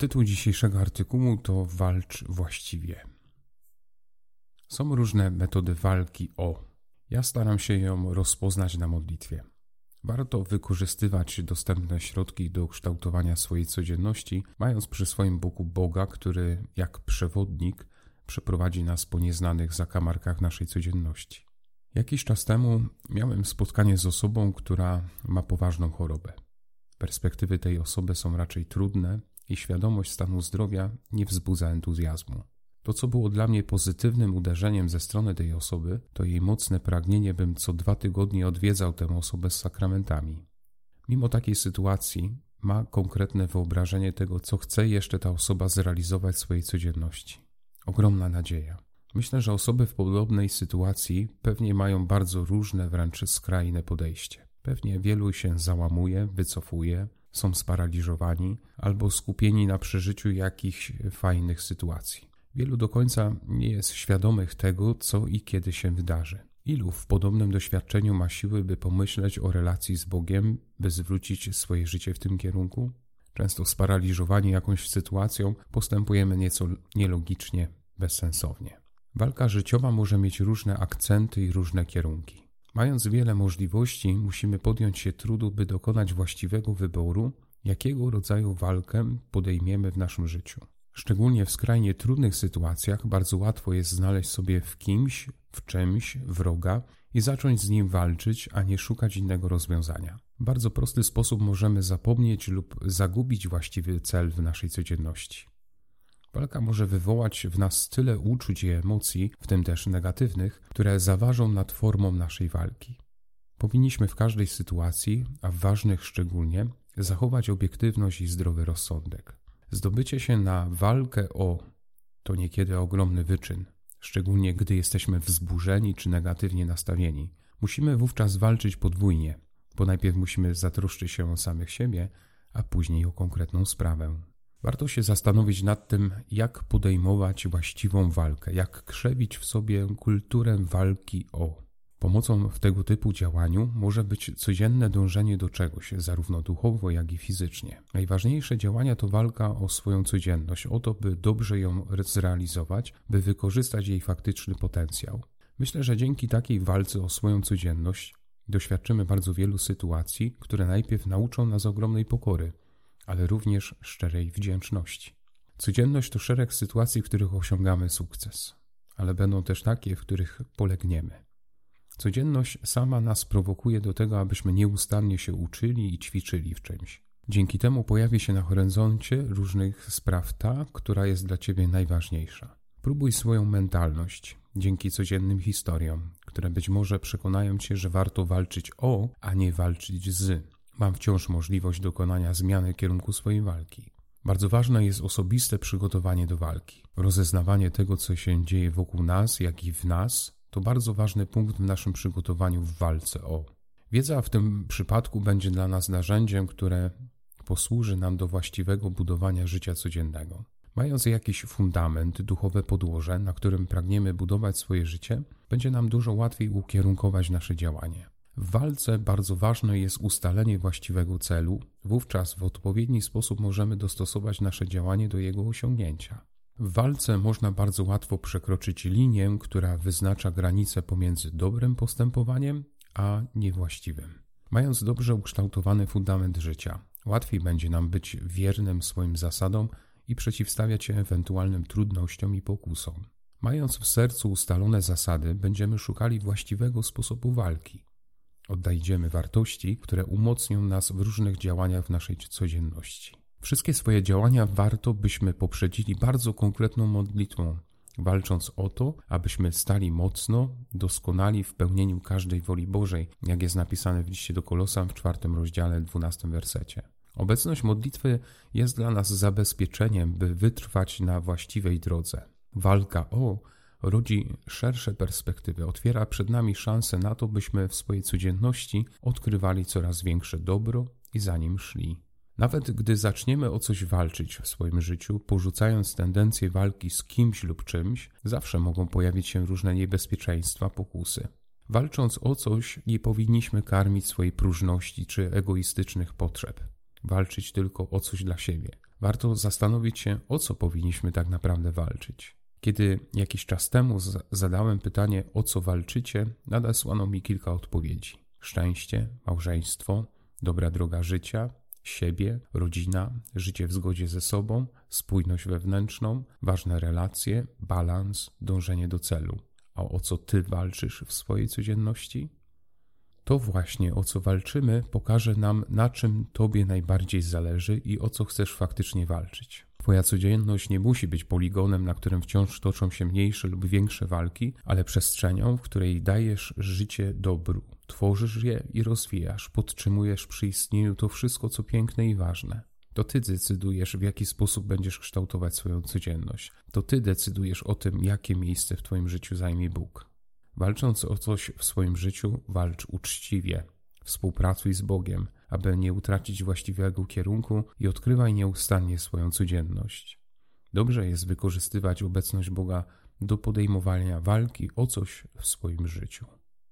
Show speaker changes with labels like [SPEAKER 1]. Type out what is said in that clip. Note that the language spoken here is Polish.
[SPEAKER 1] Tytuł dzisiejszego artykułu to Walcz właściwie. Są różne metody walki o. Ja staram się ją rozpoznać na modlitwie. Warto wykorzystywać dostępne środki do kształtowania swojej codzienności, mając przy swoim boku Boga, który jak przewodnik przeprowadzi nas po nieznanych zakamarkach naszej codzienności. Jakiś czas temu miałem spotkanie z osobą, która ma poważną chorobę. Perspektywy tej osoby są raczej trudne i świadomość stanu zdrowia nie wzbudza entuzjazmu. To, co było dla mnie pozytywnym uderzeniem ze strony tej osoby, to jej mocne pragnienie, bym co dwa tygodnie odwiedzał tę osobę z sakramentami. Mimo takiej sytuacji ma konkretne wyobrażenie tego, co chce jeszcze ta osoba zrealizować w swojej codzienności. Ogromna nadzieja. Myślę, że osoby w podobnej sytuacji pewnie mają bardzo różne, wręcz skrajne podejście. Pewnie wielu się załamuje, wycofuje, są sparaliżowani albo skupieni na przeżyciu jakichś fajnych sytuacji. Wielu do końca nie jest świadomych tego, co i kiedy się wydarzy. Ilu w podobnym doświadczeniu ma siły, by pomyśleć o relacji z Bogiem, by zwrócić swoje życie w tym kierunku? Często sparaliżowani jakąś sytuacją postępujemy nieco nielogicznie, bezsensownie. Walka życiowa może mieć różne akcenty i różne kierunki. Mając wiele możliwości, musimy podjąć się trudu, by dokonać właściwego wyboru, jakiego rodzaju walkę podejmiemy w naszym życiu. Szczególnie w skrajnie trudnych sytuacjach bardzo łatwo jest znaleźć sobie w kimś, w czymś wroga i zacząć z nim walczyć, a nie szukać innego rozwiązania. W bardzo prosty sposób możemy zapomnieć lub zagubić właściwy cel w naszej codzienności. Walka może wywołać w nas tyle uczuć i emocji, w tym też negatywnych, które zaważą nad formą naszej walki. Powinniśmy w każdej sytuacji, a w ważnych szczególnie, zachować obiektywność i zdrowy rozsądek. Zdobycie się na walkę o to niekiedy ogromny wyczyn, szczególnie gdy jesteśmy wzburzeni czy negatywnie nastawieni. Musimy wówczas walczyć podwójnie, bo najpierw musimy zatroszczyć się o samych siebie, a później o konkretną sprawę. Warto się zastanowić nad tym, jak podejmować właściwą walkę, jak krzewić w sobie kulturę walki o. Pomocą w tego typu działaniu może być codzienne dążenie do czegoś, zarówno duchowo, jak i fizycznie. Najważniejsze działania to walka o swoją codzienność, o to, by dobrze ją zrealizować, by wykorzystać jej faktyczny potencjał. Myślę, że dzięki takiej walce o swoją codzienność doświadczymy bardzo wielu sytuacji, które najpierw nauczą nas ogromnej pokory, ale również szczerej wdzięczności. Codzienność to szereg sytuacji, w których osiągamy sukces, ale będą też takie, w których polegniemy. Codzienność sama nas prowokuje do tego, abyśmy nieustannie się uczyli i ćwiczyli w czymś. Dzięki temu pojawi się na horyzoncie różnych spraw ta, która jest dla ciebie najważniejsza. Próbuj swoją mentalność dzięki codziennym historiom, które być może przekonają cię, że warto walczyć o, a nie walczyć z. Mam wciąż możliwość dokonania zmiany kierunku swojej walki. Bardzo ważne jest osobiste przygotowanie do walki. Rozeznawanie tego, co się dzieje wokół nas, jak i w nas, to bardzo ważny punkt w naszym przygotowaniu w walce o. Wiedza w tym przypadku będzie dla nas narzędziem, które posłuży nam do właściwego budowania życia codziennego. Mając jakiś fundament, duchowe podłoże, na którym pragniemy budować swoje życie, będzie nam dużo łatwiej ukierunkować nasze działanie. W walce bardzo ważne jest ustalenie właściwego celu, wówczas w odpowiedni sposób możemy dostosować nasze działanie do jego osiągnięcia. W walce można bardzo łatwo przekroczyć linię, która wyznacza granicę pomiędzy dobrym postępowaniem a niewłaściwym. Mając dobrze ukształtowany fundament życia, łatwiej będzie nam być wiernym swoim zasadom i przeciwstawiać się ewentualnym trudnościom i pokusom. Mając w sercu ustalone zasady, będziemy szukali właściwego sposobu walki. Oddajemy wartości, które umocnią nas w różnych działaniach w naszej codzienności. Wszystkie swoje działania warto byśmy poprzedzili bardzo konkretną modlitwą, walcząc o to, abyśmy stali mocno, doskonali w pełnieniu każdej woli Bożej, jak jest napisane w liście do Kolosan w czwartym rozdziale, dwunastym wersecie. Obecność modlitwy jest dla nas zabezpieczeniem, by wytrwać na właściwej drodze. Walka o rodzi szersze perspektywy, otwiera przed nami szanse na to, byśmy w swojej codzienności odkrywali coraz większe dobro i za nim szli. Nawet gdy zaczniemy o coś walczyć w swoim życiu, porzucając tendencję walki z kimś lub czymś, zawsze mogą pojawić się różne niebezpieczeństwa, pokusy. Walcząc o coś, nie powinniśmy karmić swojej próżności czy egoistycznych potrzeb. Walczyć tylko o coś dla siebie. warto zastanowić się, o co powinniśmy tak naprawdę walczyć. Kiedy jakiś czas temu zadałem pytanie, o co walczycie, nadesłano mi kilka odpowiedzi: szczęście, małżeństwo, dobra droga życia, siebie, rodzina, życie w zgodzie ze sobą, spójność wewnętrzną, ważne relacje, balans, dążenie do celu. A o co ty walczysz w swojej codzienności? To właśnie o co walczymy pokaże nam, na czym tobie najbardziej zależy i o co chcesz faktycznie walczyć. Twoja codzienność nie musi być poligonem, na którym wciąż toczą się mniejsze lub większe walki, ale przestrzenią, w której dajesz życie dobru. Tworzysz je i rozwijasz, podtrzymujesz przy istnieniu to wszystko, co piękne i ważne. To ty decydujesz, w jaki sposób będziesz kształtować swoją codzienność. To ty decydujesz o tym, jakie miejsce w twoim życiu zajmie Bóg. Walcząc o coś w swoim życiu, walcz uczciwie. Współpracuj z Bogiem, aby nie utracić właściwego kierunku i odkrywaj nieustannie swoją codzienność. Dobrze jest wykorzystywać obecność Boga do podejmowania walki o coś w swoim życiu.